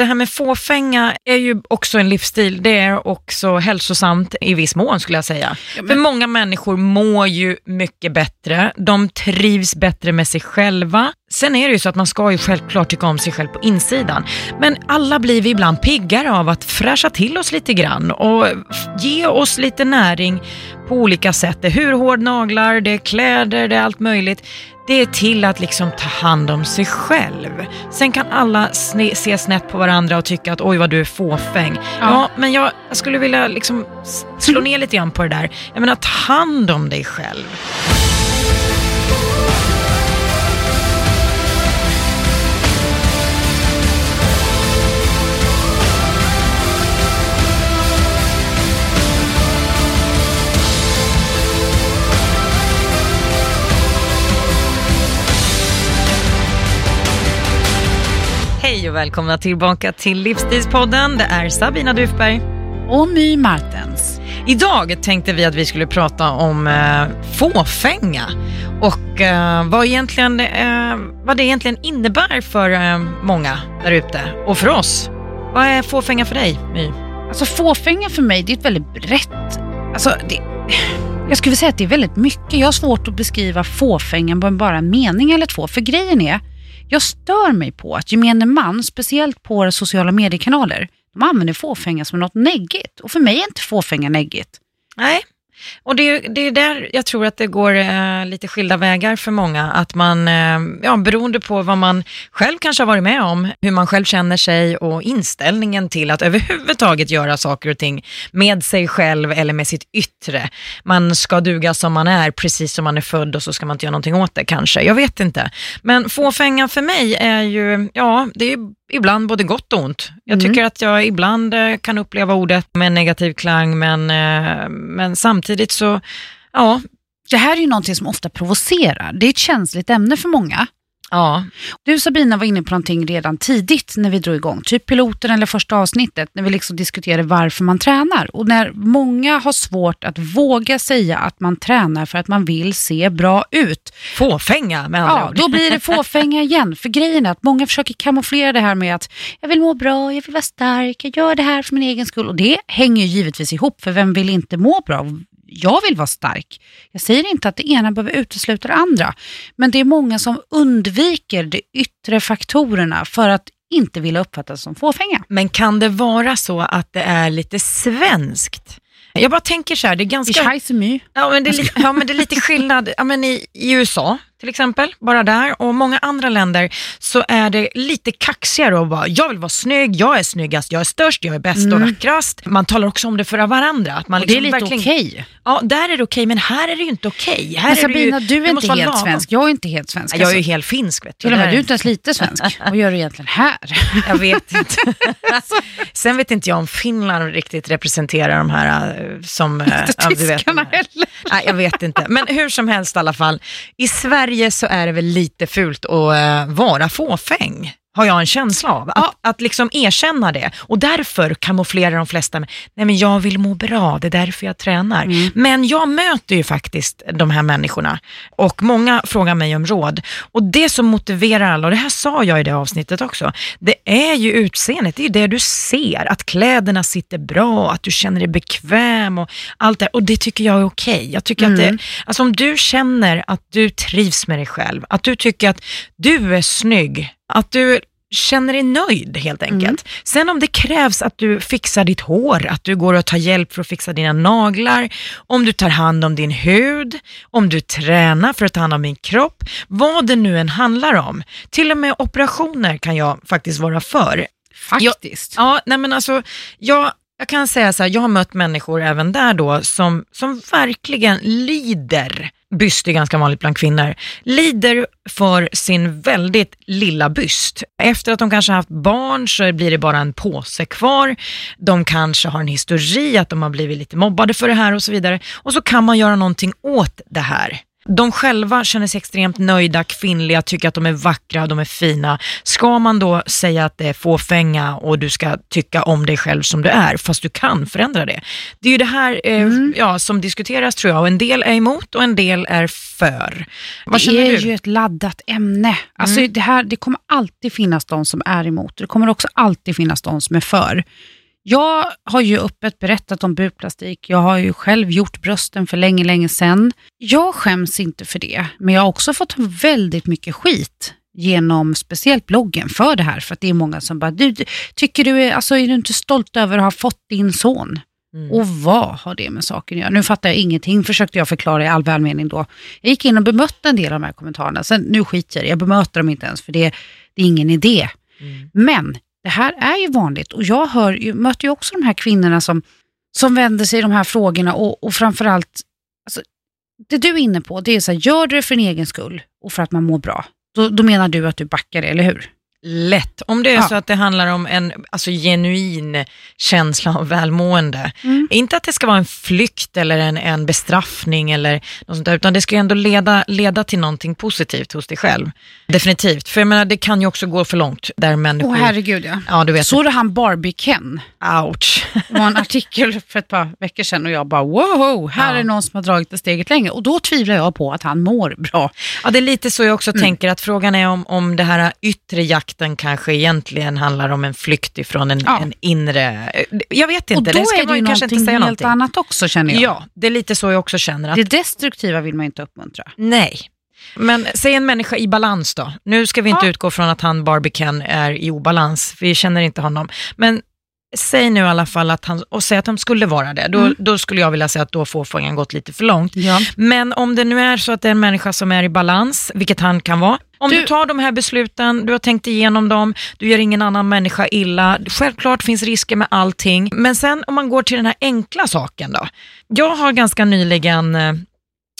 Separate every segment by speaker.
Speaker 1: Det här med fåfänga är ju också en livsstil. Det är också hälsosamt i viss mån skulle jag säga.
Speaker 2: Ja, men-
Speaker 1: För många människor mår ju mycket bättre. De trivs bättre med sig själva. Sen är det ju så att man ska ju självklart tycka om sig själv på insidan. Men alla blir vi ibland piggare av att fräscha till oss lite grann och ge oss lite näring på olika sätt. Det är hur naglar, det är kläder, det är allt möjligt. Det är till att liksom ta hand om sig själv. Sen kan alla sne- se snett på varandra och tycka att oj vad du är fåfäng. Ja,
Speaker 2: Ja.
Speaker 1: men jag, jag skulle vilja liksom slå ner lite grann på det där. Jag menar, ta hand om dig själv. Hej och välkomna tillbaka till Livsstilspodden. Det är Sabina Dufberg.
Speaker 2: Och My Martens.
Speaker 1: Idag tänkte vi att vi skulle prata om eh, fåfänga och eh, vad, egentligen, eh, vad det egentligen innebär för eh, många där ute och för oss. Vad är fåfänga för dig, My?
Speaker 2: Alltså fåfänga för mig, det är ett väldigt brett... Alltså, det, jag skulle säga att det är väldigt mycket. Jag har svårt att beskriva fåfängan på bara en mening eller två. För grejen är, jag stör mig på att gemene man, speciellt på våra sociala mediekanaler, de använder fåfänga som något neggigt. Och för mig är inte fåfänga neggigt.
Speaker 1: Nej, och det, är- det är där jag tror att det går eh, lite skilda vägar för många. Att man, eh, ja, beroende på vad man själv kanske har varit med om, hur man själv känner sig och inställningen till att överhuvudtaget göra saker och ting med sig själv eller med sitt yttre. Man ska duga som man är, precis som man är född och så ska man inte göra någonting åt det kanske. Jag vet inte. Men fåfänga för mig är ju, ja, det är ju ibland både gott och ont. Jag
Speaker 2: Mm.
Speaker 1: tycker att jag ibland eh, kan uppleva ordet med en negativ klang, men, eh, men samtidigt så, ja,
Speaker 2: Det här är ju någonting som ofta provocerar. Det är ett känsligt ämne för många.
Speaker 1: Ja,
Speaker 2: Du Sabina var inne på någonting redan tidigt när vi drog igång, typ piloten eller första avsnittet, när vi liksom diskuterade varför man tränar. Och när många har svårt att våga säga att man tränar för att man vill se bra ut,
Speaker 1: fåfänga med andra
Speaker 2: ja, då blir det fåfänga igen. För grejen är att många försöker kamouflera det här med att jag vill må bra, jag vill vara stark, jag gör det här för min egen skull. Och det hänger ju givetvis ihop, för vem vill inte må bra? Jag vill vara stark. Jag säger inte att det ena behöver utesluta det andra. Men det är många som undviker de yttre faktorerna för att inte vilja uppfattas som fåfänga.
Speaker 1: Men kan det vara så att det är lite svenskt? Jag bara tänker så här, det är
Speaker 2: Ich
Speaker 1: ganska...
Speaker 2: heiße My.
Speaker 1: Ja men, det är ja, men det är lite skillnad. Ja, men i, I USA till exempel, bara där, och många andra länder så är det lite kaxigare och bara, jag vill vara snygg, jag är snyggast, jag är störst, jag är bäst och vackrast. Man talar också om det för varandra. Att man
Speaker 2: Mm. Och det är
Speaker 1: liksom
Speaker 2: lite
Speaker 1: verkligen-
Speaker 2: okej.
Speaker 1: Ja, där är det okej, men här är det ju inte okej. Här
Speaker 2: Men
Speaker 1: är det ju,
Speaker 2: Sabina, du är
Speaker 1: det måste
Speaker 2: inte
Speaker 1: vara
Speaker 2: helt
Speaker 1: lagom.
Speaker 2: svensk. Jag är inte helt svensk.
Speaker 1: Ja, Jag är ju
Speaker 2: alltså.
Speaker 1: helt finsk vet du.
Speaker 2: Till och med, du är inte ens lite svensk. Vad gör du egentligen här?
Speaker 1: Jag vet inte. Sen vet inte jag om Finland riktigt representerar de här eh, som... eh, ja, du vet,
Speaker 2: Tyskarna
Speaker 1: här.
Speaker 2: heller.
Speaker 1: Nej, jag vet inte. Men hur som helst i alla fall. I Sverige så är det väl lite fult att eh, vara fåfäng. Har jag en känsla av. Att,
Speaker 2: Ja.
Speaker 1: att liksom erkänna det. Och därför kamouflerar de flesta med, nej men jag vill må bra, det är därför jag tränar.
Speaker 2: Mm.
Speaker 1: Men jag möter ju faktiskt de här människorna och många frågar mig om råd. Och det som motiverar alla, och det här sa jag i det avsnittet också, det är ju utseendet, det är ju det du ser, att kläderna sitter bra, att du känner dig bekväm och allt det Och det tycker jag är okej. Jag tycker att det, alltså om du känner att du trivs med dig själv, att du tycker att du är snygg, att du känner dig nöjd helt enkelt. Sen om det krävs att du fixar ditt hår, att du går och tar hjälp för att fixa dina naglar, om du tar hand om din hud, om du tränar för att ta hand om din kropp, vad det nu än handlar om. Till och med operationer kan jag faktiskt vara för.
Speaker 2: Faktiskt.
Speaker 1: Ja, nej men alltså, jag, jag kan säga så här, jag har mött människor även där då som, som verkligen lider, byst är ganska vanligt bland kvinnor, lider för sin väldigt lilla byst. Efter att de kanske haft barn så blir det bara en påse kvar. De kanske har en histori att de har blivit lite mobbade för det här och så vidare. Och så kan man göra någonting åt det här de själva känner sig extremt nöjda, kvinnliga, tycker att de är vackra, de är fina. Ska man då säga att det är fåfänga och du ska tycka om dig själv som du är, fast du kan förändra det? Det är ju det här eh,
Speaker 2: Mm.
Speaker 1: ja, som diskuteras tror jag, och en del är emot och en del är för. Vad
Speaker 2: det är
Speaker 1: du? Mm.
Speaker 2: ju ett laddat ämne. Alltså det, här, det kommer alltid finnas de som är emot. Det kommer också alltid finnas de som är för. Jag har ju öppet berättat om bukplastik. Jag har ju själv gjort brösten för länge, länge sedan. Jag skäms inte för det, men jag har också fått väldigt mycket skit genom speciellt bloggen för det här. För att det är många som bara, du, tycker du är, alltså, är du inte stolt över att ha fått din son?
Speaker 1: Mm.
Speaker 2: Och vad har det med saken att göra? Nu fattar jag ingenting, försökte jag förklara i all välmening då. Jag gick in och bemötte en del av de här kommentarerna. Sen, nu skiter jag det, jag bemöter dem inte ens för det, det är ingen idé.
Speaker 1: Mm.
Speaker 2: Men det här är ju vanligt och jag hör, ju- möter ju också de här kvinnorna som, som vänder sig i de här frågorna och, och framförallt, alltså, det du är inne på, det är så här, gör du det för din egen skull och för att man mår bra, då, då menar du att du backar det, eller hur?
Speaker 1: Lätt. Om det är
Speaker 2: Ja.
Speaker 1: så att det handlar om en alltså, genuin känsla av välmående.
Speaker 2: Mm.
Speaker 1: Inte att det ska vara en flykt eller en, en bestraffning eller något sånt där, utan det ska ändå leda, leda till någonting positivt hos dig själv. Definitivt. För jag menar, det kan ju också gå för långt där människor...
Speaker 2: Åh herregud ja.
Speaker 1: Ja, du vet.
Speaker 2: Såg du han Barbie-Ken?
Speaker 1: Ouch.
Speaker 2: Det var en artikel för ett par veckor sedan och jag bara wow, här
Speaker 1: Ja.
Speaker 2: är någon som har dragit det steget längre. Och då tvivlar jag på att han mår bra.
Speaker 1: Ja, det är lite så jag också
Speaker 2: Mm.
Speaker 1: tänker, att frågan är om, om det här yttre jakten kanske egentligen handlar om en flykt ifrån en,
Speaker 2: Ja.
Speaker 1: en inre... Jag vet
Speaker 2: Och
Speaker 1: inte,
Speaker 2: då
Speaker 1: det ska
Speaker 2: är det ju
Speaker 1: kanske inte säga
Speaker 2: helt
Speaker 1: någonting.
Speaker 2: annat också känner jag.
Speaker 1: Ja, det är lite så jag också känner. Att,
Speaker 2: Det destruktiva vill man inte uppmuntra.
Speaker 1: Nej. Men säg en människa i balans då. Nu ska vi inte
Speaker 2: Ja.
Speaker 1: utgå från att han Barbican är i obalans, vi känner inte honom. Men säg nu i alla fall att han, och säg att de skulle vara det, då,
Speaker 2: Mm.
Speaker 1: då skulle jag vilja säga att då får fången gått lite för långt.
Speaker 2: Ja.
Speaker 1: Men om det nu är så att det är en människa som är i balans, vilket han kan vara, om du,
Speaker 2: Du-
Speaker 1: tar de här besluten, du har tänkt igenom dem, du gör ingen annan människa illa, självklart finns risker med allting, men sen om man går till den här enkla saken då. Jag har ganska nyligen eh,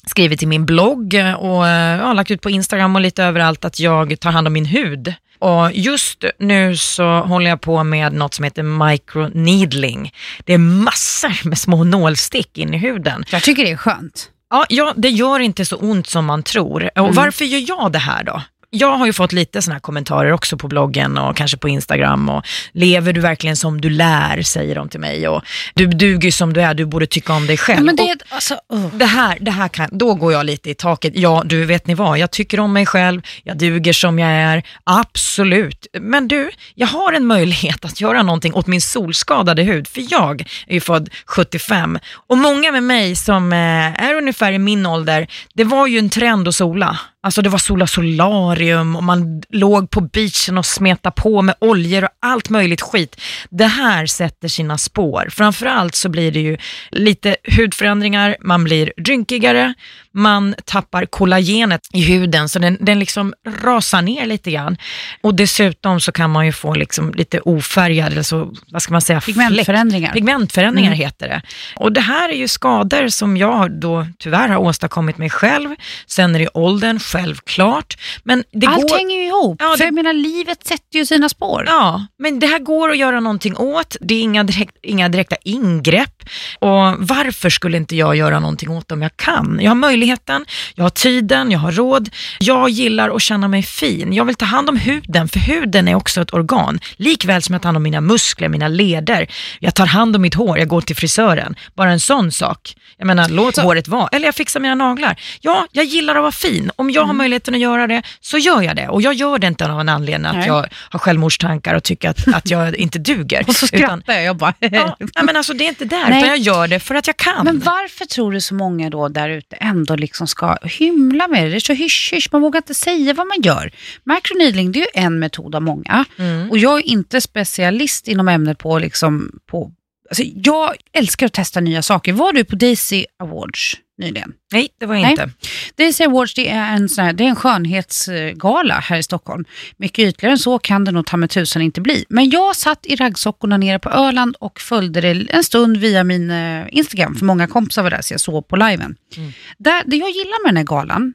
Speaker 1: skrivit i min blogg och eh, ja, lagt ut på Instagram och lite överallt att jag tar hand om min hud. Och just nu så håller jag på med något som heter microneedling. Det är massor med små nålstick in i huden.
Speaker 2: Jag tycker det är skönt.
Speaker 1: Ja, ja, det gör inte så ont som man tror. Och
Speaker 2: Mm.
Speaker 1: varför gör jag det här då? Jag har ju fått lite sådana här kommentarer också på bloggen och kanske på Instagram. Och lever du verkligen som du lär, säger de till mig. Och du duger som du är, du borde tycka om dig själv.
Speaker 2: Ja, det, alltså, uh.
Speaker 1: det här, det här kan, då går jag lite i taket. Ja, du vet ni vad, jag tycker om mig själv, jag duger som jag är, absolut. Men du, jag har en möjlighet att göra någonting åt min solskadade hud, för jag är ju född 75 och många med mig som eh, är ungefär i min ålder, det var ju en trend att sola. Alltså det var sola solarium och man låg på beachen och smetade på med oljor och allt möjligt skit. Det här sätter sina spår. Framförallt så blir det ju lite hudförändringar, man blir rynkigare, man tappar kollagenet i huden så den, den liksom rasar ner lite grann. Och dessutom så kan man ju få liksom lite ofärgad, eller så, vad ska man säga, fläck.
Speaker 2: Pigmentförändringar.
Speaker 1: Pigmentförändringar
Speaker 2: Mm.
Speaker 1: heter det. Och det här är ju skador som jag då tyvärr har åstadkommit mig själv. Sen är det åldern, självklart. Men det
Speaker 2: Allt
Speaker 1: går...
Speaker 2: hänger ju ihop.
Speaker 1: Ja,
Speaker 2: För
Speaker 1: det-
Speaker 2: jag menar, livet sätter ju sina spår.
Speaker 1: Ja, men det här går att göra någonting åt. Det är inga, direkt, inga direkta ingrepp. Och varför skulle inte jag göra någonting åt det om jag kan? Jag har möjligheten, jag har tiden, jag har råd. Jag gillar att känna mig fin. Jag vill ta hand om huden, för huden är också ett organ. Likväl som jag tar hand om mina muskler, mina leder. Jag tar hand om mitt hår, jag går till frisören. Bara en sån sak. Jag menar, låt
Speaker 2: Så-
Speaker 1: håret vara. Eller jag fixar mina naglar. Ja, jag gillar att vara fin. Om jag har möjligheten att göra det, så gör jag det. Och jag gör det inte av en anledning att
Speaker 2: Nej.
Speaker 1: jag har självmordstankar och tycker att, att jag inte duger.
Speaker 2: Och så
Speaker 1: Utan,
Speaker 2: skrattar jag, jag bara...
Speaker 1: ja, men alltså, det är inte där,
Speaker 2: Nej.
Speaker 1: utan jag gör det för att jag kan.
Speaker 2: Men varför tror du så många då där ute ändå liksom ska hymla med det? Det är så hysch-hysch, man vågar inte säga vad man gör. Microneedling det är ju en metod av många.
Speaker 1: Mm.
Speaker 2: Och jag är inte specialist inom ämnet på, liksom, på alltså jag älskar att testa nya saker. Var du på Daisy Awards nyligen?
Speaker 1: Nej, det var jag
Speaker 2: Nej.
Speaker 1: inte.
Speaker 2: Daisy Awards det är en, sån här, det är en skönhetsgala här i Stockholm. Mycket ytligare än så kan det nog ta med tusan inte bli. Men jag satt i raggsockorna nere på Öland och följde det en stund via min eh, Instagram, för många kompisar var där så jag såg på liven.
Speaker 1: Mm.
Speaker 2: Där, det jag gillar med den här galan,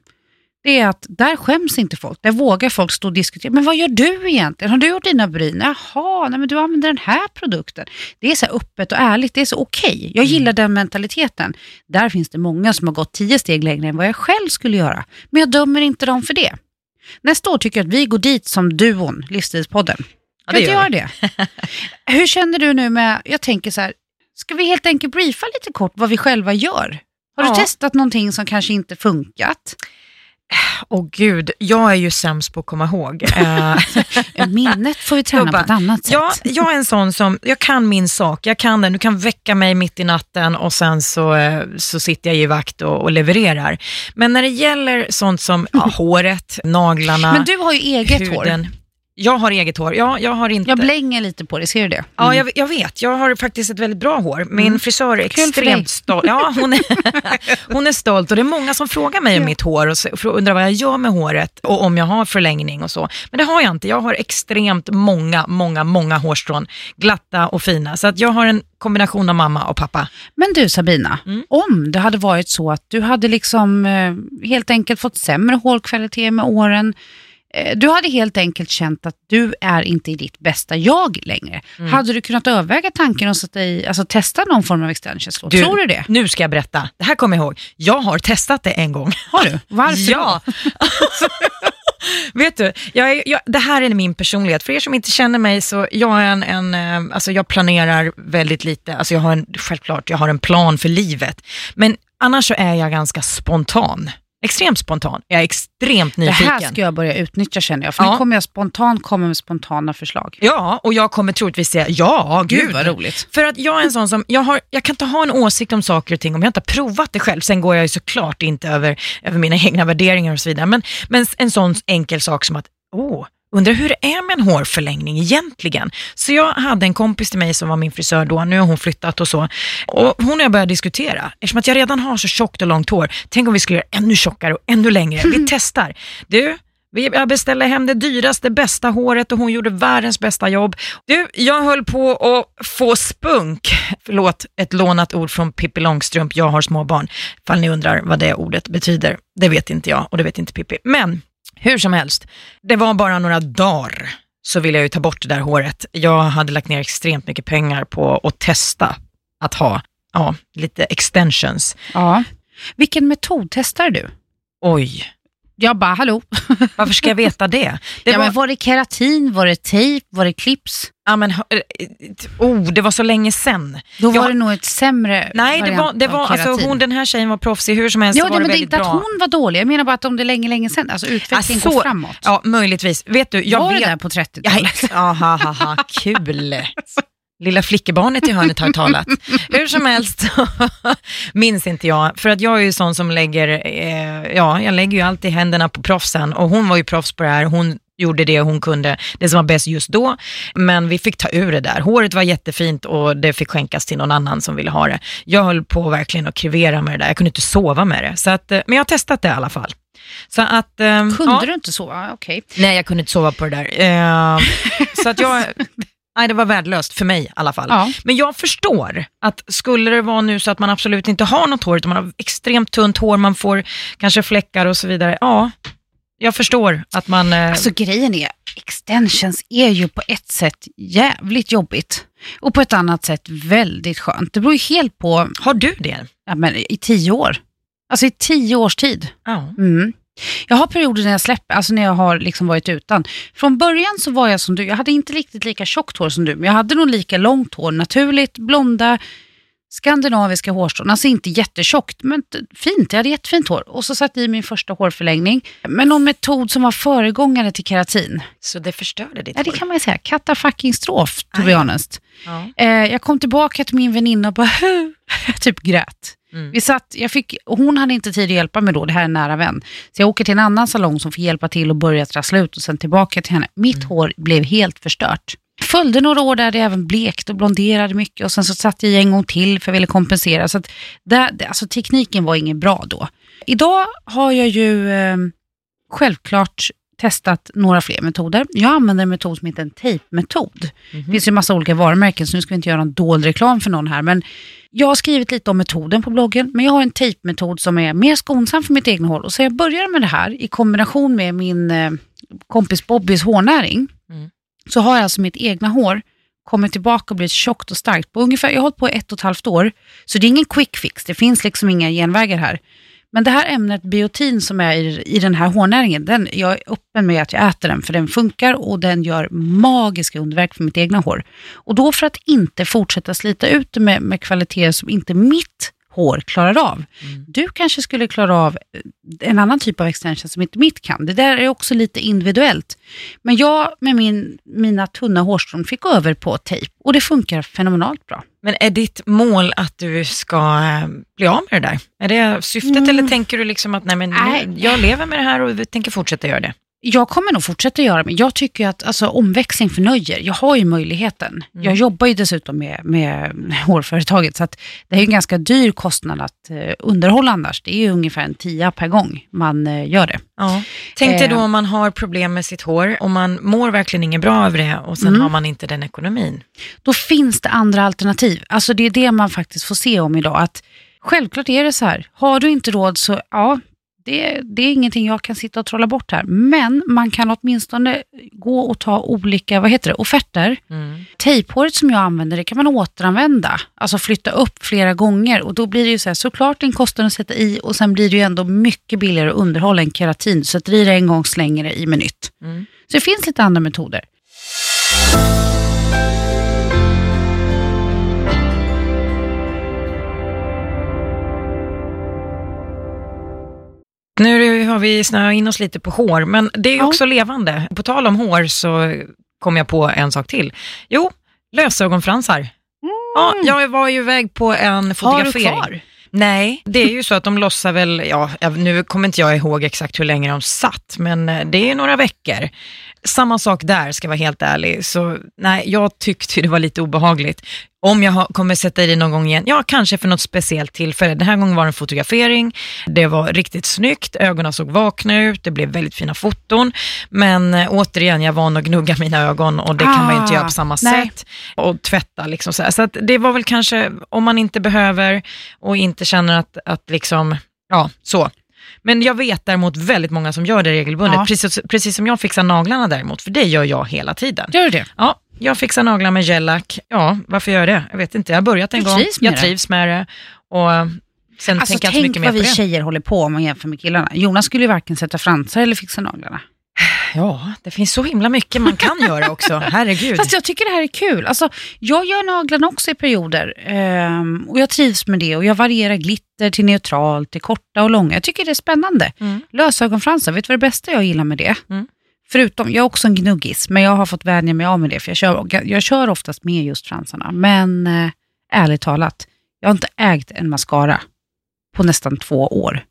Speaker 2: det är att där skäms inte folk. Där vågar folk stå och diskutera. Men vad gör du egentligen? Har du gjort dina bryn? Jaha, nej men du använder den här produkten. Det är så här öppet och ärligt. Det är så okej. Jag gillar den mentaliteten. Där finns det många som har gått tio steg längre än vad jag själv skulle göra. Men jag dömer inte dem för det. Nästa år tycker jag att vi går dit som duon, Livsstilspodden.
Speaker 1: Ja,
Speaker 2: Kan
Speaker 1: det
Speaker 2: inte
Speaker 1: gör
Speaker 2: göra det? Hur känner du nu med, jag tänker så här, ska vi helt enkelt briefa lite kort vad vi själva gör? Har du
Speaker 1: Ja.
Speaker 2: testat någonting som kanske inte funkat?
Speaker 1: Åh gud, jag är ju sämst på att komma ihåg. Eh,
Speaker 2: Minnet får vi träna på
Speaker 1: Gubbar.
Speaker 2: ett annat sätt.
Speaker 1: Ja, jag är en sån som, jag kan min sak, jag kan den. Du kan väcka mig mitt i natten och sen så, eh, så sitter jag i vakt och, och levererar. Men när det gäller sånt som ja, håret, naglarna,
Speaker 2: Men du har ju eget hår.
Speaker 1: Jag har eget hår, ja, jag har inte...
Speaker 2: Jag blänger lite på det, ser du det?
Speaker 1: Ja, jag, jag vet. Jag har faktiskt ett väldigt bra hår. Min
Speaker 2: Mm.
Speaker 1: frisör är extremt stolt. Ja, hon, är, hon är stolt och det är många som frågar mig om
Speaker 2: Ja.
Speaker 1: mitt hår och undrar vad jag gör med håret och om jag har förlängning och så. Men det har jag inte. Jag har extremt många, många, många hårstrån. Glatta och fina. Så att jag har en kombination av mamma och pappa.
Speaker 2: Men du Sabina,
Speaker 1: Mm.
Speaker 2: om det hade varit så att du hade liksom eh, helt enkelt fått sämre hårkvalitet med åren, du hade helt enkelt känt att du är inte i ditt bästa jag längre.
Speaker 1: Mm.
Speaker 2: Hade du kunnat överväga tanken att sätta i, alltså testa någon form av extensions?
Speaker 1: Du-
Speaker 2: Tror du det?
Speaker 1: Nu ska jag berätta. Det här kommer jag ihåg. Jag har testat det en gång.
Speaker 2: Har du? Varför
Speaker 1: Ja. Vet du, jag jag, det här är min personlighet. För er som inte känner mig så jag är en, en eh, alltså jag planerar väldigt lite. Alltså jag har en, självklart, jag har en plan för livet. Men annars så är jag ganska spontan. Extremt spontan. Jag är extremt
Speaker 2: Det
Speaker 1: nyfiken.
Speaker 2: här ska jag börja utnyttja känner jag, för
Speaker 1: Ja.
Speaker 2: nu kommer jag spontant komma med spontana förslag.
Speaker 1: Ja, och jag kommer troligtvis säga ja, gud.
Speaker 2: vad roligt.
Speaker 1: För att jag är en sån som, jag, har, jag kan inte ha en åsikt om saker och ting om jag inte har provat det själv. Sen går jag ju såklart inte över, över mina egna värderingar och så vidare. Men, men en sån enkel sak som att, åh, undrar hur det är med en hårförlängning egentligen. Så jag hade en kompis till mig som var min frisör då, nu har hon flyttat och så. Och hon och jag började diskutera, eftersom att jag redan har så tjockt och långt hår, tänk om vi skulle göra ännu tjockare och ännu längre. Vi testar. Du, jag beställde hem det dyraste, bästa håret och hon gjorde världens bästa jobb. Du, jag höll på att få spunk. Förlåt, ett lånat ord från Pippi Långstrump, jag har småbarn. Fall ni undrar vad det ordet betyder. Det vet inte jag och det vet inte Pippi. Men hur som helst, det var bara några dagar så ville jag ju ta bort det där håret. Jag hade lagt ner extremt mycket pengar på att testa att ha ja, lite extensions.
Speaker 2: Ja. Vilken metod testar du?
Speaker 1: Oj,
Speaker 2: Jag bara, hallå?
Speaker 1: varför ska jag veta det? det
Speaker 2: ja, men var det keratin, var det tejp, var det clips?
Speaker 1: Ja, men, eh, oh, det var så länge sedan.
Speaker 2: Då
Speaker 1: Jag-
Speaker 2: var det nog ett sämre
Speaker 1: Nej, det var, det var alltså, hon, den här tjejen var proffsig, hur som helst
Speaker 2: Ja,
Speaker 1: så var
Speaker 2: det,
Speaker 1: det
Speaker 2: men det är inte
Speaker 1: bra.
Speaker 2: att hon var dålig. Jag menar bara att om det är länge, länge sedan. Alltså utvecklingen
Speaker 1: Ja, så-
Speaker 2: går framåt.
Speaker 1: Ja, möjligtvis. Vet du, jag
Speaker 2: var
Speaker 1: vet...
Speaker 2: det där på 30-talet?
Speaker 1: Ja, ha, ha, ha, kul. Lilla flickebarnet i hörnet har talat. Hur som helst minns inte jag, för att jag är ju sån som lägger, eh, ja, jag lägger ju alltid händerna på proffsen och hon var ju proffs på det här. Hon gjorde det hon kunde, det som var bäst just då, men vi fick ta ur det där. Håret var jättefint och det fick skänkas till någon annan som ville ha det. Jag höll på verkligen att krevera med det där, jag kunde inte sova med det. Så att, eh, men jag har testat det i alla fall. Så att, eh,
Speaker 2: Kunde
Speaker 1: ja.
Speaker 2: du inte så? Ja, Okej.
Speaker 1: Nej, jag kunde inte sova på det där. Eh, så att jag, nej, det var värdelöst för mig i alla fall.
Speaker 2: Ja.
Speaker 1: Men jag förstår att skulle det vara nu så att man absolut inte har något hår, utan man har extremt tunt hår, man får kanske fläckar och så vidare. Ja, jag förstår att man... Eh,
Speaker 2: Alltså grejen är, extensions är ju på ett sätt jävligt jobbigt. Och på ett annat sätt väldigt skönt. Det beror ju helt på,
Speaker 1: har du det?
Speaker 2: ja, men i tio år. Alltså i tio års tid.
Speaker 1: Ja.
Speaker 2: Mm. Jag har perioder när jag släpper, alltså när jag har liksom varit utan. Från början så var jag som du, jag hade inte riktigt lika tjockt hår som du, men jag hade nog lika långt hår, naturligt, blonda, skandinaviska hårstrån. Alltså inte jättetjockt, men fint. Jag hade jättefint hår. Och så satte jag i min första hårförlängning. Men någon metod som var föregångare till keratin.
Speaker 1: Så det förstörde ditt
Speaker 2: Ja, det
Speaker 1: hår?
Speaker 2: kan man ju säga. Katta fucking strof, to be honest.
Speaker 1: Ja.
Speaker 2: Eh, jag kom tillbaka till min väninna och bara, jag typ grät.
Speaker 1: Mm.
Speaker 2: Vi satt, jag fick, hon hade inte tid att hjälpa mig då, det här är en nära vän. Så jag åker till en annan salong som får hjälpa till och börja trassla ut och sen tillbaka till henne. Mitt
Speaker 1: Mm.
Speaker 2: hår blev helt förstört. Följde några år där det även blekt och blonderade mycket och sen så satt jag en gång till för jag ville kompensera. Så att där, alltså tekniken var ingen bra då. Idag har jag ju eh, självklart testat några fler metoder. Jag använder en metod som heter en tejpmetod. Det finns ju massa olika varumärken, så nu ska vi inte göra någon dold reklam för någon här. Men jag har skrivit lite om metoden på bloggen, men jag har en tejpmetod som är mer skonsam för mitt egna håll. Och så jag börjar med det här i kombination med min eh, kompis Bobbys hårnäring,
Speaker 1: Mm
Speaker 2: så har jag alltså mitt egna hår kommit tillbaka och blivit tjockt och starkt. På ungefär, jag har hållit på i ett och ett halvt år, så det är ingen quick fix. Det finns liksom inga genvägar här. Men det här ämnet biotin som är i, i den här hårnäringen, den, jag är öppen med att jag äter den, för den funkar och den gör magiska underverk för mitt egna hår. Och då för att inte fortsätta slita ut det med, med kvaliteter som inte mitt hår klarar av. Du kanske skulle klara av eh, en annan typ av extension som inte mitt kan. Det där är också lite individuellt. Men jag med min, mina tunna hårstrån fick gå över på tejp och det funkar fenomenalt bra.
Speaker 1: Men är ditt mål att du ska eh, bli av med det där? Är det syftet eller tänker du liksom att nej, men
Speaker 2: Nej.
Speaker 1: jag lever med det här och tänker fortsätta göra det?
Speaker 2: Jag kommer nog fortsätta göra men jag tycker att alltså, omväxling förnöjer. Jag har ju möjligheten. Jag jobbar ju dessutom med, med hårföretaget så att det är en ganska dyr kostnad att eh, underhålla annars. Det är ju ungefär en tia per gång man eh, gör det.
Speaker 1: Ja. Tänk dig då om man har problem med sitt hår och man mår verkligen inget bra över det och sen
Speaker 2: Mm.
Speaker 1: har man inte den ekonomin.
Speaker 2: Då finns det andra alternativ. Alltså det är det man faktiskt får se om idag. Att självklart är det så här, har du inte råd så ja, det, det är ingenting jag kan sitta och trolla bort här. Men man kan åtminstone gå och ta olika, vad heter det, offerter.
Speaker 1: Mm.
Speaker 2: Tejphåret som jag använder, det kan man återanvända. Alltså flytta upp flera gånger och då blir det ju så här, såklart en kostnad att sätta i och sen blir det ju ändå mycket billigare att underhålla än keratin. Så att det en gång slänger det i med nytt.
Speaker 1: Mm.
Speaker 2: Så det finns lite andra metoder.
Speaker 1: Nu har vi snöat in oss lite på hår, men det är ju
Speaker 2: Ja.
Speaker 1: också levande. På tal om hår så kom jag på en sak till. Jo, lösögonfransar. Ja, jag var ju iväg på en
Speaker 2: Har du
Speaker 1: fotografering.
Speaker 2: kvar?
Speaker 1: Nej, det är ju så att de lossar väl, ja, nu kommer inte jag ihåg exakt hur länge de satt, men eh, det är några veckor. Samma sak där, ska jag vara helt ärlig. Så nej, jag tyckte det var lite obehagligt. Om jag har, kommer sätta i det någon gång igen, ja kanske för något speciellt tillfälle. Den här gången var det en fotografering, det var riktigt snyggt, ögonen såg vakna ut, det blev väldigt fina foton. Men eh, återigen, jag var van att gnugga mina ögon och det kan man ju inte
Speaker 2: Ah,
Speaker 1: göra på samma
Speaker 2: nej.
Speaker 1: sätt. Och tvätta liksom så. Så det var väl kanske, om man inte behöver och inte känner att, att liksom, ja så. Men jag vet däremot väldigt många som gör det regelbundet,
Speaker 2: Ja.
Speaker 1: precis, precis som jag fixar naglarna däremot, för det gör jag hela tiden.
Speaker 2: Gör du det?
Speaker 1: Ja, jag fixar naglar med gellack. Ja, varför gör jag det? Jag vet inte, jag har börjat en
Speaker 2: Du
Speaker 1: gång.
Speaker 2: trivs med
Speaker 1: jag
Speaker 2: det?
Speaker 1: trivs med det. Och eh, sen
Speaker 2: Alltså
Speaker 1: tänker jag inte så
Speaker 2: tänk
Speaker 1: mycket mer
Speaker 2: vad
Speaker 1: på
Speaker 2: vi
Speaker 1: det.
Speaker 2: tjejer håller på om man jämför med killarna. Jonas skulle ju varken sätta fransar eller fixa naglarna.
Speaker 1: Ja, det finns så himla mycket man kan göra också. Herregud.
Speaker 2: Fast jag tycker det här är kul. Alltså, jag gör naglarna också i perioder ehm, och jag trivs med det och jag varierar glitter till neutralt, till korta och långa. Jag tycker det är spännande.
Speaker 1: Mm.
Speaker 2: Lösögonfransar, vet du vad det bästa jag gillar med det?
Speaker 1: Mm.
Speaker 2: Förutom, jag är också en gnuggis, men jag har fått vänja mig av med det för jag kör, jag kör oftast med just fransarna. Men eh, ärligt talat, jag har inte ägt en mascara på nästan två år.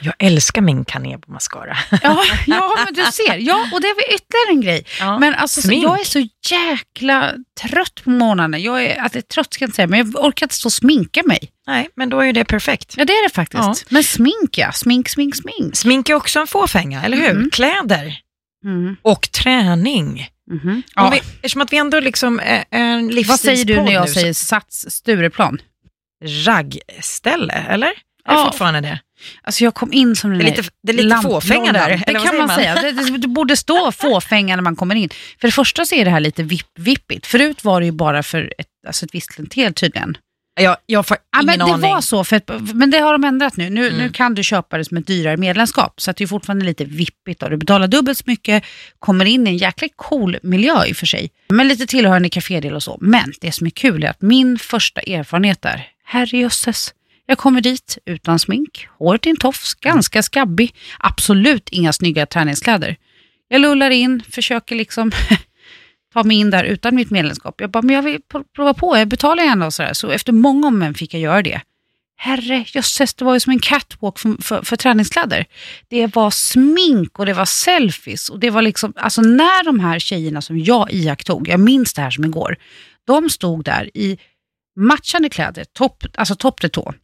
Speaker 1: Jag älskar min Canebo mascara.
Speaker 2: Ja, ja, men du ser. Ja, och det är väl ytterligare en grej.
Speaker 1: Ja.
Speaker 2: Men alltså, så,
Speaker 1: Smink.
Speaker 2: jag är så jäkla trött på morgnarna. Jag är, alltså, trött ska jag inte säga, men jag orkar inte stå och sminka mig.
Speaker 1: Nej, men då är ju det perfekt.
Speaker 2: Ja, det är det faktiskt.
Speaker 1: Ja.
Speaker 2: Men smink ja, smink, smink, smink.
Speaker 1: Smink är också en fåfänga, eller hur?
Speaker 2: Mm.
Speaker 1: Kläder
Speaker 2: Mm.
Speaker 1: och träning. Om
Speaker 2: Ja.
Speaker 1: vi, eftersom att vi ändå liksom är en livsstilspodd
Speaker 2: Vad säger du när jag
Speaker 1: nu,
Speaker 2: säger Sats Stureplan?
Speaker 1: Raggställe, eller? Är det fortfarande det?
Speaker 2: Alltså jag kom in som den
Speaker 1: Det är lite, det är lite fåfänga där,
Speaker 2: Det kan
Speaker 1: säger
Speaker 2: man, säga. Det, det, det borde stå fåfänga när man kommer in. För det första så är det här lite vipp, vippigt. Förut var det ju bara för ett, alltså ett visst klientel tydligen.
Speaker 1: Jag, jag får
Speaker 2: Ja,
Speaker 1: ingen
Speaker 2: men det
Speaker 1: aning.
Speaker 2: var så, för att, men det har de ändrat nu. Nu,
Speaker 1: Mm.
Speaker 2: nu kan du köpa det som ett dyrare medlemskap, så att det är fortfarande lite vippigt. Då. Du betalar dubbelt så mycket, kommer in i en jäkligt cool miljö i och för sig. Men lite tillhörande kafédel och så. Men det som är kul är att min första erfarenhet där, herrejösses. Jag kommer dit utan smink, håret i en tofs, ganska skabbig, absolut inga snygga träningskläder. Jag lullar in, försöker liksom ta mig in där utan mitt medlemskap. Jag bara, men jag vill prova på, jag betalar gärna och sådär. Så efter många om men fick jag göra det. Herre jösses, det var ju som en catwalk för, för, för träningskläder. Det var smink och det var selfies och det var liksom, alltså när de här tjejerna som jag iakttog, jag minns det här som igår, de stod där i matchande kläder, topp, alltså topp till tå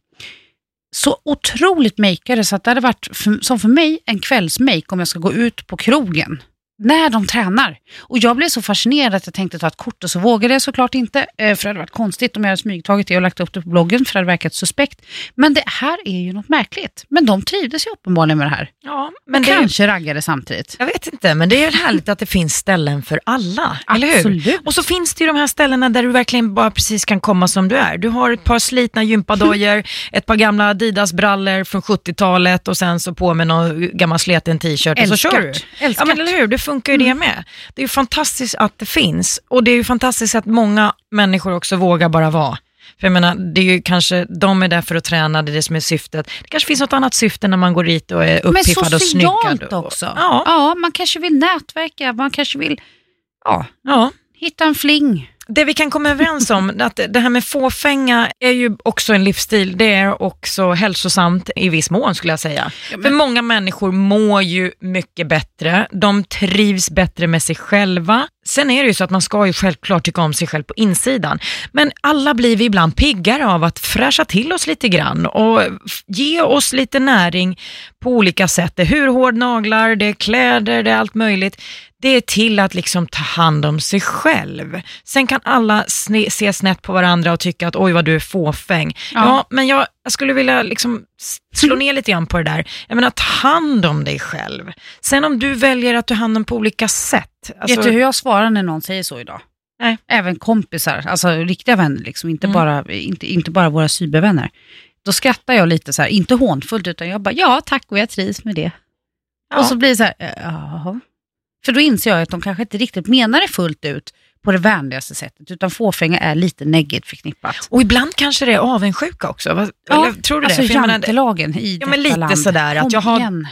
Speaker 2: så otroligt makeade så att det hade varit för, som för mig en kvällsmake om jag ska gå ut på krogen när de tränar. Och jag blev så fascinerad att jag tänkte ta ett kort och så vågade jag såklart inte. eh, För det hade varit konstigt om jag hade smygtagit det och lagt upp det på bloggen för det hade verkat suspekt. Men det här är ju något märkligt. Men de trivdes ju uppenbarligen med det här.
Speaker 1: Ja, men
Speaker 2: Men
Speaker 1: det är,
Speaker 2: kanske raggade samtidigt.
Speaker 1: jag vet inte, men det är härligt att det finns ställen för alla, eller hur?
Speaker 2: Absolut.
Speaker 1: Och så finns det ju de här ställena där du verkligen bara precis kan komma som du är. Du har ett par slitna gympadojor, ett par gamla Adidas-brallor från 70-talet och sen så på med någon gammal sleten t-shirt och så kör du.
Speaker 2: Älskat.
Speaker 1: Ja men eller hur, det funkar ju det med. Det är ju fantastiskt att det finns och det är ju fantastiskt att många människor också vågar bara vara. För jag menar, det är ju kanske, de är där för att träna, det är det som är syftet. Det kanske finns något annat syfte när man går dit och är
Speaker 2: Men
Speaker 1: uppiffad och snyggad.
Speaker 2: socialt
Speaker 1: och-
Speaker 2: också.
Speaker 1: Ja,
Speaker 2: ja, man kanske vill nätverka, man kanske vill ja,
Speaker 1: ja.
Speaker 2: hitta en fling.
Speaker 1: Det vi kan komma överens om, att det här med fåfänga är ju också en livsstil. Det är också hälsosamt i viss mån skulle jag säga. För många människor mår ju mycket bättre, de trivs bättre med sig själva. Sen är det ju så att man ska ju självklart tycka om sig själv på insidan. Men alla blir vi ibland piggare av att fräscha till oss lite grann och ge oss lite näring på olika sätt. Det är hurhårdnaglar, det är kläder, det är allt möjligt. Det är till att liksom ta hand om sig själv. Sen kan alla sne- se snett på varandra och tycka att oj vad du är fåfäng. Ja,
Speaker 2: Ja.
Speaker 1: men jag, jag skulle vilja liksom slå ner lite grann på det där. Jag menar, ta hand om dig själv. Sen om du väljer att ta hand om på olika sätt. alltså-
Speaker 2: Vet du hur jag svarar när någon säger så idag?
Speaker 1: Nej.
Speaker 2: Även kompisar, alltså riktiga vänner, liksom, inte,
Speaker 1: Mm.
Speaker 2: bara, inte, inte bara våra cybervänner. Då skrattar jag lite så här, inte hånfullt, utan jag bara, ja tack och jag trivs med det.
Speaker 1: Ja.
Speaker 2: Och så blir det så här, "Eh, jaha. För då inser jag att de kanske inte riktigt menar det fullt ut på det vänligaste sättet, utan fåfänga är lite negativt förknippat.
Speaker 1: Och ibland kanske det är avundsjuka också. Vad, eller, tror du
Speaker 2: alltså
Speaker 1: det?
Speaker 2: Jantelagen i
Speaker 1: Ja, men lite
Speaker 2: land.
Speaker 1: sådär att
Speaker 2: Kom
Speaker 1: jag har-
Speaker 2: igen.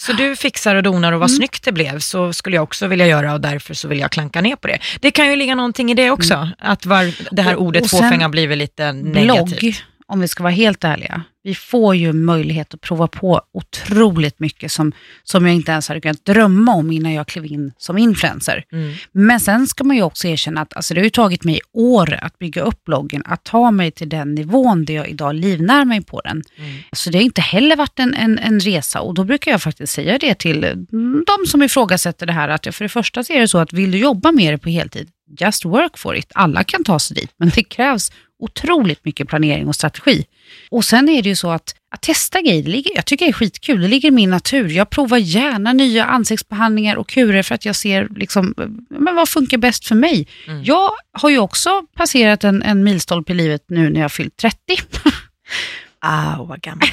Speaker 1: Så du fixar och donar och vad
Speaker 2: Mm.
Speaker 1: snyggt det blev, så skulle jag också vilja göra och därför så vill jag klanka ner på det. Det kan ju ligga någonting i det också, att var, det här
Speaker 2: Mm. Och-
Speaker 1: ordet
Speaker 2: och
Speaker 1: fåfänga blir väl lite negativt.
Speaker 2: blogg, om vi ska vara helt ärliga. Vi får ju möjlighet att prova på otroligt mycket som, som jag inte ens hade kunnat drömma om innan jag klev in som influencer.
Speaker 1: Mm.
Speaker 2: Men sen ska man ju också erkänna att alltså, det har ju tagit mig år att bygga upp bloggen, att ta mig till den nivån där jag idag livnär mig på den.
Speaker 1: Mm.
Speaker 2: Så det har inte heller varit en, en, en resa och då brukar jag faktiskt säga det till mm, de som ifrågasätter det här, att för det första så är det så att vill du jobba med det på heltid, just work for it. Alla kan ta sig dit, men det krävs otroligt mycket planering och strategi. Och sen är det ju så att, att testa grejer, det ligger, jag tycker det är skitkul, det ligger i min natur. Jag provar gärna nya ansiktsbehandlingar och kurer för att jag ser liksom, men vad funkar bäst för mig.
Speaker 1: Mm.
Speaker 2: Jag har ju också passerat en, en milstolpe i livet nu när jag har fyllt 30.
Speaker 1: Ah, vad gammal.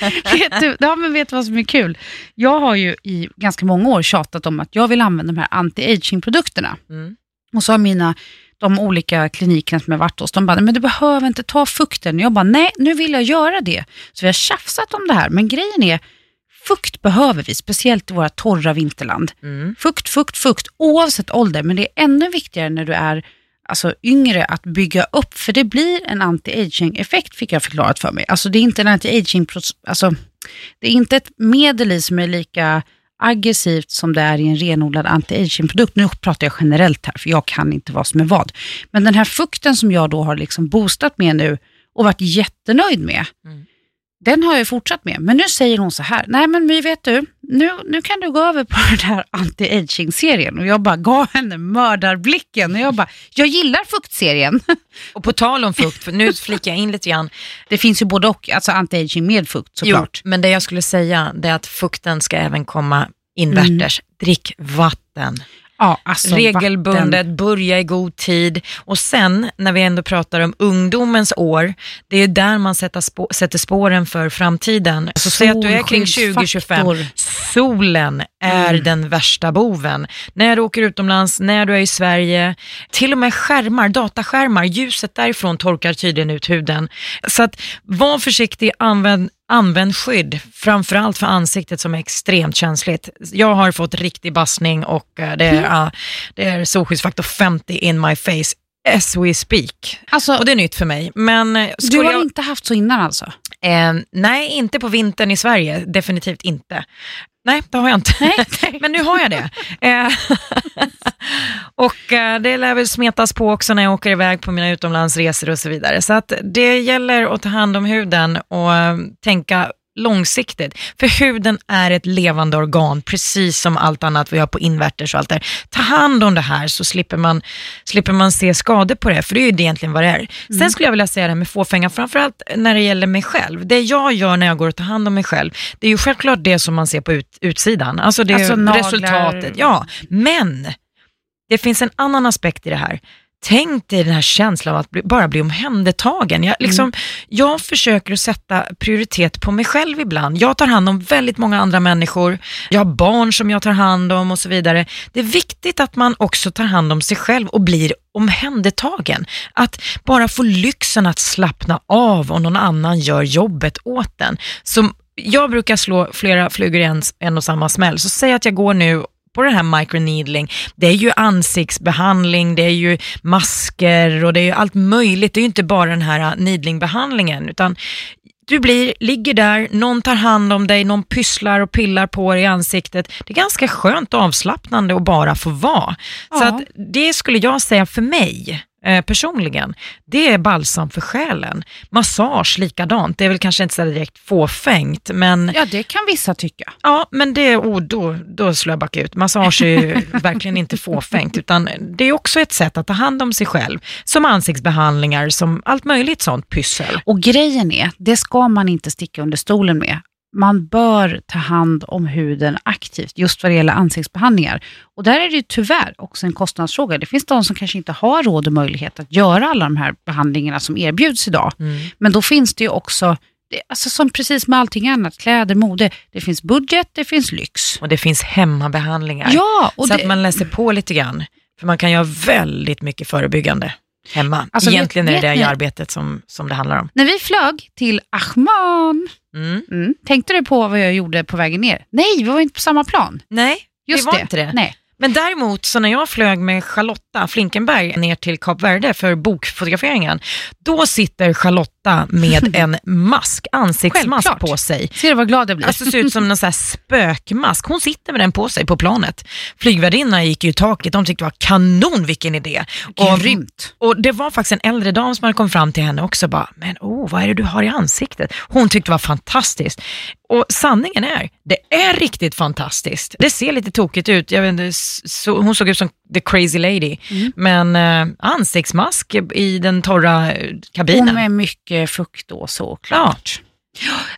Speaker 2: vet, du, ja, men vet du vad som är kul? Jag har ju i ganska många år tjatat om att jag vill använda de här anti-aging-produkterna.
Speaker 1: Mm.
Speaker 2: Och så har mina, de olika klinikerna som jag varit hos, de bara, men du behöver inte ta fukten. Jag bara, nej, nu vill jag göra det. Så vi har tjafsat om det här, men grejen är, fukt behöver vi, speciellt i våra torra vinterland.
Speaker 1: Mm.
Speaker 2: Fukt, fukt, fukt, oavsett ålder, men det är ännu viktigare när du är alltså, yngre att bygga upp, för det blir en anti-aging-effekt fick jag förklarat för mig. Alltså det är inte en anti-aging, alltså det är inte ett medel i som är lika aggressivt som det är i en renodlad anti-aging-produkt. Nu pratar jag generellt här, för jag kan inte vad som är vad. Men den här fukten som jag då har liksom boostat med nu och varit jättenöjd med,
Speaker 1: Mm
Speaker 2: den har jag fortsatt med. Men nu säger hon så här, nej men My vet du, nu, nu kan du gå över på den här anti-aging-serien. Och jag bara gav henne mördarblicken. Och jag bara, jag gillar fuktserien.
Speaker 1: Och på tal om fukt, för nu flikar jag in lite grann.
Speaker 2: Det finns ju både och, alltså anti-aging med fukt såklart.
Speaker 1: Jo, men det jag skulle säga det är att fukten ska även komma invärtes. Drick vatten.
Speaker 2: Ja, alltså
Speaker 1: Regelbundet,
Speaker 2: vatten.
Speaker 1: börja i god tid och sen när vi ändå pratar om ungdomens år, det är där man sätter, spå sätter spåren för framtiden. Så säg att du är kring 2025,
Speaker 2: Solskyddsfaktor.
Speaker 1: solen är
Speaker 2: Mm.
Speaker 1: den värsta boven. När du åker utomlands, när du är i Sverige, till och med skärmar, dataskärmar, ljuset därifrån torkar tydligen ut huden. Så att var försiktig, använd Använd skydd, framförallt för ansiktet som är extremt känsligt. Jag har fått riktig bassning och eh, det är, ja, det är solskyddsfaktor 50 in my face as we speak.
Speaker 2: Alltså,
Speaker 1: Och det är nytt för mig. Men eh,
Speaker 2: du har
Speaker 1: jag...
Speaker 2: inte haft så innan alltså?
Speaker 1: Eh, nej, inte på vintern i Sverige, definitivt inte. Nej, det har jag inte.
Speaker 2: Nej,
Speaker 1: Men nu har jag det. Eh, och eh, det lär väl smetas på också när jag åker iväg på mina utomlandsresor och så vidare. Så att det gäller att ta hand om huden och eh, tänka långsiktigt. För huden är ett levande organ, precis som allt annat vi har på inverters och allt det Ta hand om det här så slipper man, slipper man se skador på det, för det är ju egentligen vad det är. Sen
Speaker 2: Mm.
Speaker 1: skulle jag vilja säga det här med fåfänga, framförallt när det gäller mig själv. Det jag gör när jag går och tar hand om mig själv, det är ju självklart det som man ser på ut, utsidan. Alltså det
Speaker 2: Alltså
Speaker 1: resultatet. Ja, men det finns en annan aspekt i det här. Tänk dig den här känslan av att bli, bara bli omhändertagen. Jag, liksom,
Speaker 2: Mm.
Speaker 1: jag försöker att sätta prioritet på mig själv ibland. Jag tar hand om väldigt många andra människor. Jag har barn som jag tar hand om och så vidare. Det är viktigt att man också tar hand om sig själv och blir omhändertagen. Att bara få lyxen att slappna av om någon annan gör jobbet åt den. Så jag brukar slå flera flugor i en, en och samma smäll. Så säg att jag går nu på det här microneedling, det är ju ansiktsbehandling, det är ju masker och det är ju allt möjligt. Det är ju inte bara den här needlingbehandlingen, utan du blir, ligger där, någon tar hand om dig, någon pysslar och pillar på dig i ansiktet. Det är ganska skönt och avslappnande att bara få vara. Så
Speaker 2: Ja.
Speaker 1: att det skulle jag säga för mig eh, personligen, det är balsam för själen. Massage likadant, det är väl kanske inte så direkt fåfängt, men
Speaker 2: Ja, det kan vissa tycka.
Speaker 1: Ja, men det, oh, då, då slår jag backa ut. Massage är ju verkligen inte fåfängt, utan det är också ett sätt att ta hand om sig själv. Som ansiktsbehandlingar, som allt möjligt sånt pyssel.
Speaker 2: Och grejen är, det ska man inte sticka under stolen med. Man bör ta hand om huden aktivt, just vad det gäller ansiktsbehandlingar. Och där är det ju tyvärr också en kostnadsfråga. Det finns de som kanske inte har råd och möjlighet att göra alla de här behandlingarna som erbjuds idag. Men då finns det ju också, alltså som precis med allting annat, kläder, mode, det finns budget, det finns lyx.
Speaker 1: Och det finns hemmabehandlingar.
Speaker 2: Ja,
Speaker 1: så
Speaker 2: det,
Speaker 1: att man läser på lite grann. För man kan göra väldigt mycket förebyggande hemma.
Speaker 2: Alltså,
Speaker 1: Egentligen
Speaker 2: vet-
Speaker 1: är det det arbetet som, som det handlar om.
Speaker 2: när vi flög till Ahman,
Speaker 1: Mm.
Speaker 2: mm, tänkte du på vad jag gjorde på vägen ner? Nej, vi var inte på samma plan.
Speaker 1: Nej,
Speaker 2: Just
Speaker 1: det var inte det.
Speaker 2: Nej.
Speaker 1: Men däremot, så när jag flög med Charlotta Flinkenberg ner till Kap Verde för bokfotograferingen, då sitter Charlotta med en mask, ansiktsmask
Speaker 2: Självklart.
Speaker 1: på sig.
Speaker 2: Ser du vad glad jag blir?
Speaker 1: Alltså ser ut som en spökmask. Hon sitter med den på sig på planet. Flygvärdinnan gick ju i taket, de tyckte det var kanon, vilken idé. Och,
Speaker 2: Grymt.
Speaker 1: och det var faktiskt en äldre dam som hade kommit fram till henne också bara, men oh, vad är det du har i ansiktet? Hon tyckte det var fantastiskt. Och sanningen är, det är riktigt fantastiskt. Det ser lite tokigt ut, jag vet inte, så, hon såg ut som the crazy lady.
Speaker 2: Mm.
Speaker 1: Men eh, ansiktsmask i den torra eh,
Speaker 2: Och
Speaker 1: kabinen.
Speaker 2: med mycket fukt då såklart.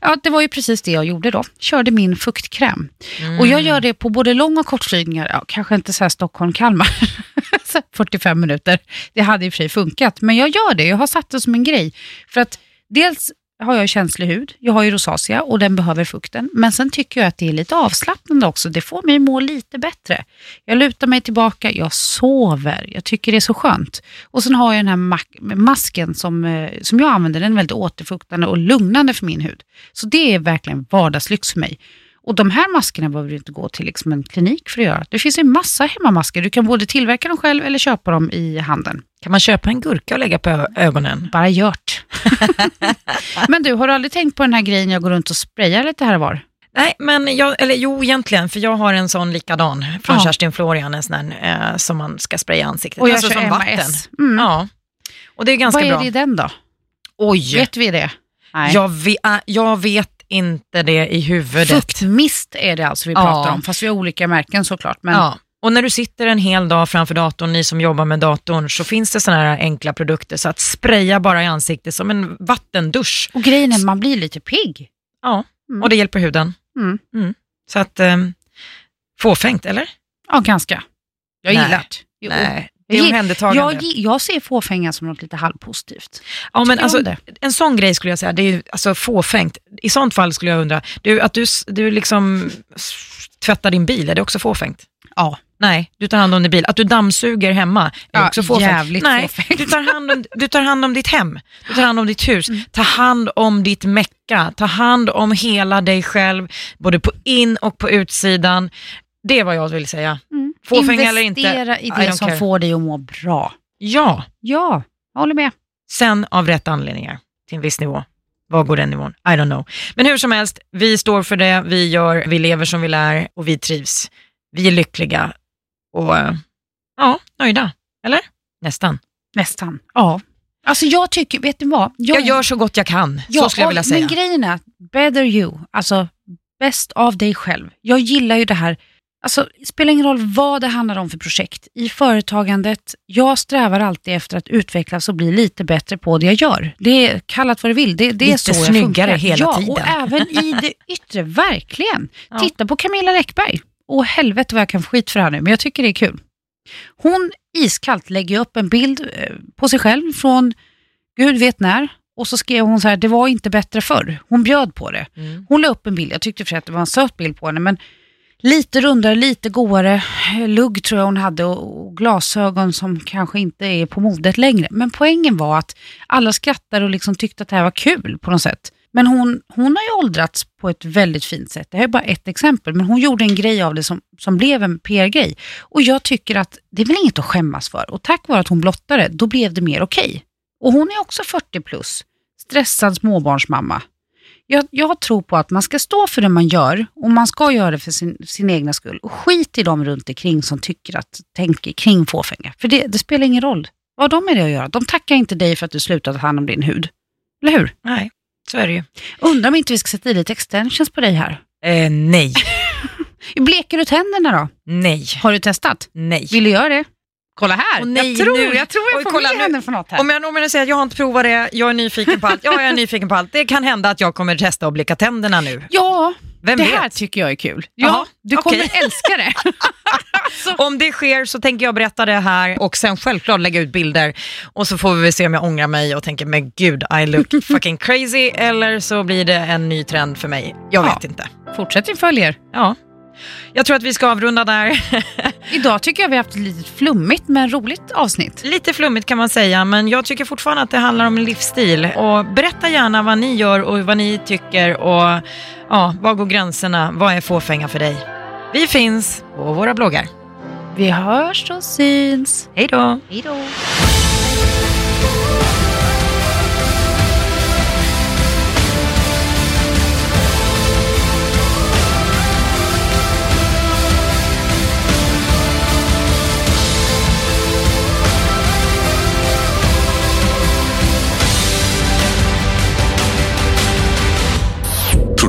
Speaker 2: Ja, det var ju precis det jag gjorde då. Körde min fuktkräm.
Speaker 1: Mm.
Speaker 2: Och jag gör det på både lång och kortflygningar. Ja, kanske inte så här Stockholm-Kalmar. Så 45 minuter. Det hade i och för sig funkat. Men jag gör det. Jag har satt det som en grej. För att dels har jag känslig hud. Jag har ju rosacea och den behöver fukten. Men sen tycker jag att det är lite avslappnande också. Det får mig att må lite bättre. Jag lutar mig tillbaka, jag sover. Jag tycker det är så skönt. Och sen har jag den här masken som, eh, som jag använder. Den är väldigt återfuktande och lugnande för min hud. Så det är verkligen vardagslyx för mig. Och de här maskerna behöver du inte gå till liksom en klinik för att göra. Det finns en massa hemmamasker. Du kan både tillverka dem själv eller köpa dem i handeln.
Speaker 1: Kan man köpa en gurka och lägga på ö- ögonen?
Speaker 2: Bara gjort. Men du, har du aldrig tänkt på den här grejen jag går runt och sprayar lite här och var?
Speaker 1: Nej, men jag, eller jo egentligen, för jag har en sån likadan från
Speaker 2: Ja.
Speaker 1: Kerstin Florian, en sån här, eh, som man ska spraya ansiktet.
Speaker 2: Och jag
Speaker 1: alltså
Speaker 2: kör
Speaker 1: som
Speaker 2: MAS.
Speaker 1: vatten.
Speaker 2: Mm.
Speaker 1: Ja. Och det är ganska
Speaker 2: Vad är
Speaker 1: bra.
Speaker 2: det i den då?
Speaker 1: Oj,
Speaker 2: Vet vi det? Nej.
Speaker 1: jag, ve, äh, jag vet inte det i huvudet.
Speaker 2: Fuktmist är det alltså vi
Speaker 1: Ja.
Speaker 2: pratar om, fast vi har olika märken såklart. Men
Speaker 1: Ja. Och när du sitter en hel dag framför datorn, ni som jobbar med datorn, så finns det såna här enkla produkter. Så att spraya bara i ansiktet som en vattendusch.
Speaker 2: Och grejen är man blir lite pigg.
Speaker 1: Ja,
Speaker 2: Mm.
Speaker 1: och det hjälper huden.
Speaker 2: Mm.
Speaker 1: Så att, um, fåfängt eller?
Speaker 2: Ja, ganska. Jag gillar det.
Speaker 1: Nej, är
Speaker 2: Jag
Speaker 1: omhändertagande.
Speaker 2: Jag, ser fåfänga som något lite halvpositivt.
Speaker 1: Ja, men alltså, en sån grej skulle jag säga, det är ju alltså fåfängt. I sånt fall skulle jag undra, du, att du, du liksom tvättar din bil, är det också fåfängt?
Speaker 2: Ja.
Speaker 1: Nej, du tar hand om din bil. Att du dammsuger hemma är
Speaker 2: Ja,
Speaker 1: också fåfängt.
Speaker 2: jävligt
Speaker 1: Nej,
Speaker 2: fåfängt.
Speaker 1: Du, tar hand om, du tar hand om ditt hem, du tar hand om ditt hus,
Speaker 2: Mm.
Speaker 1: ta hand om ditt mecka, ta hand om hela dig själv, både på in och på utsidan. Det är vad jag vill säga.
Speaker 2: Mm.
Speaker 1: Fåfänga eller inte,
Speaker 2: Investera i det som
Speaker 1: care.
Speaker 2: får dig att må bra.
Speaker 1: Ja,
Speaker 2: Ja, jag håller med.
Speaker 1: sen av rätt anledningar, till en viss nivå. Var går den nivån? I don't know. Men hur som helst, vi står för det, vi gör, vi lever som vi lär och vi trivs. Vi är lyckliga och eh, ja, nöjda. Eller? Nästan.
Speaker 2: Nästan. Ja. Alltså jag tycker, vet du vad?
Speaker 1: Jag gör så gott jag kan, så skulle jag vilja säga.
Speaker 2: Men grejen är, better you, alltså bäst av dig själv. Jag gillar ju det här, alltså det spelar ingen roll vad det handlar om för projekt. I företagandet, jag strävar alltid efter att utvecklas och bli lite bättre på det jag gör. Det är kallat vad det vill, det, det är
Speaker 1: Lite
Speaker 2: så jag
Speaker 1: snyggare
Speaker 2: funkar.
Speaker 1: hela
Speaker 2: ja,
Speaker 1: tiden.
Speaker 2: och även i det yttre, verkligen.
Speaker 1: Ja.
Speaker 2: Titta på Camilla Läckberg. Och helvete vad jag kan få skit för det här nu, men jag tycker det är kul. Hon iskallt lägger upp en bild eh, på sig själv från Gud vet när. Och så skrev hon så här, det var inte bättre förr. Hon bjöd på det.
Speaker 1: Mm.
Speaker 2: Hon la upp en bild, jag tyckte för att det var en söt bild på henne, men lite rundare, lite godare. Lugg tror jag hon hade och, glasögon som kanske inte är på modet längre. Men poängen var att alla skrattade och liksom tyckte att det här var kul på något sätt. Men hon, hon har ju åldrats på ett väldigt fint sätt. Det här är bara ett exempel, men hon gjorde en grej av det som, som blev en PR-grej. Och jag tycker att det är väl inget att skämmas för. Och tack vare att hon blottade, då blev det mer okej. Och hon är också 40 plus, stressad småbarnsmamma. Jag, jag tror på att man ska stå för det man gör och man ska göra det för sin, sin egna skull. Och skit i dem runt omkring som tycker att, tänker kring fåfänga. För det, det spelar ingen roll vad de är det att göra. De tackar inte dig för att du slutat ta hand om din hud. Eller hur?
Speaker 1: Nej, så är det ju.
Speaker 2: Undrar om inte vi ska sätta i lite extensions på dig här.
Speaker 1: Eh, nej,
Speaker 2: Bleker du tänderna då?
Speaker 1: nej,
Speaker 2: Har du testat?
Speaker 1: nej.
Speaker 2: Vill du göra det? Kolla här,
Speaker 1: Åh, nej,
Speaker 2: jag tror
Speaker 1: nu.
Speaker 2: jag, tror jag
Speaker 1: Oj,
Speaker 2: får
Speaker 1: kolla
Speaker 2: med
Speaker 1: nu.
Speaker 2: henne för något här.
Speaker 1: Om jag, om jag säger att jag har inte provat det, jag är nyfiken på allt. Ja, jag är nyfiken på allt. Det kan hända att jag kommer testa att blicka tänderna nu.
Speaker 2: Ja,
Speaker 1: Vem
Speaker 2: det
Speaker 1: vet?
Speaker 2: här tycker jag är kul. Ja, du
Speaker 1: okej.
Speaker 2: kommer älska det.
Speaker 1: Om det sker så tänker jag berätta det här och sen självklart lägga ut bilder och så får vi se om jag ångrar mig och tänker men gud I look fucking crazy eller så blir det en ny trend för mig. Jag
Speaker 2: Ja.
Speaker 1: vet inte.
Speaker 2: Fortsätt följer.
Speaker 1: Ja. Jag tror att vi ska avrunda där.
Speaker 2: Idag tycker jag vi har haft ett lite flummigt men roligt avsnitt.
Speaker 1: Lite flummigt kan man säga, men jag tycker fortfarande att det handlar om en livsstil. Och berätta gärna vad ni gör och vad ni tycker och ja, var går gränserna? Vad är fåfänga för dig? Vi finns på våra bloggar.
Speaker 2: Vi hörs och syns.
Speaker 1: Hej då!
Speaker 2: Hej då.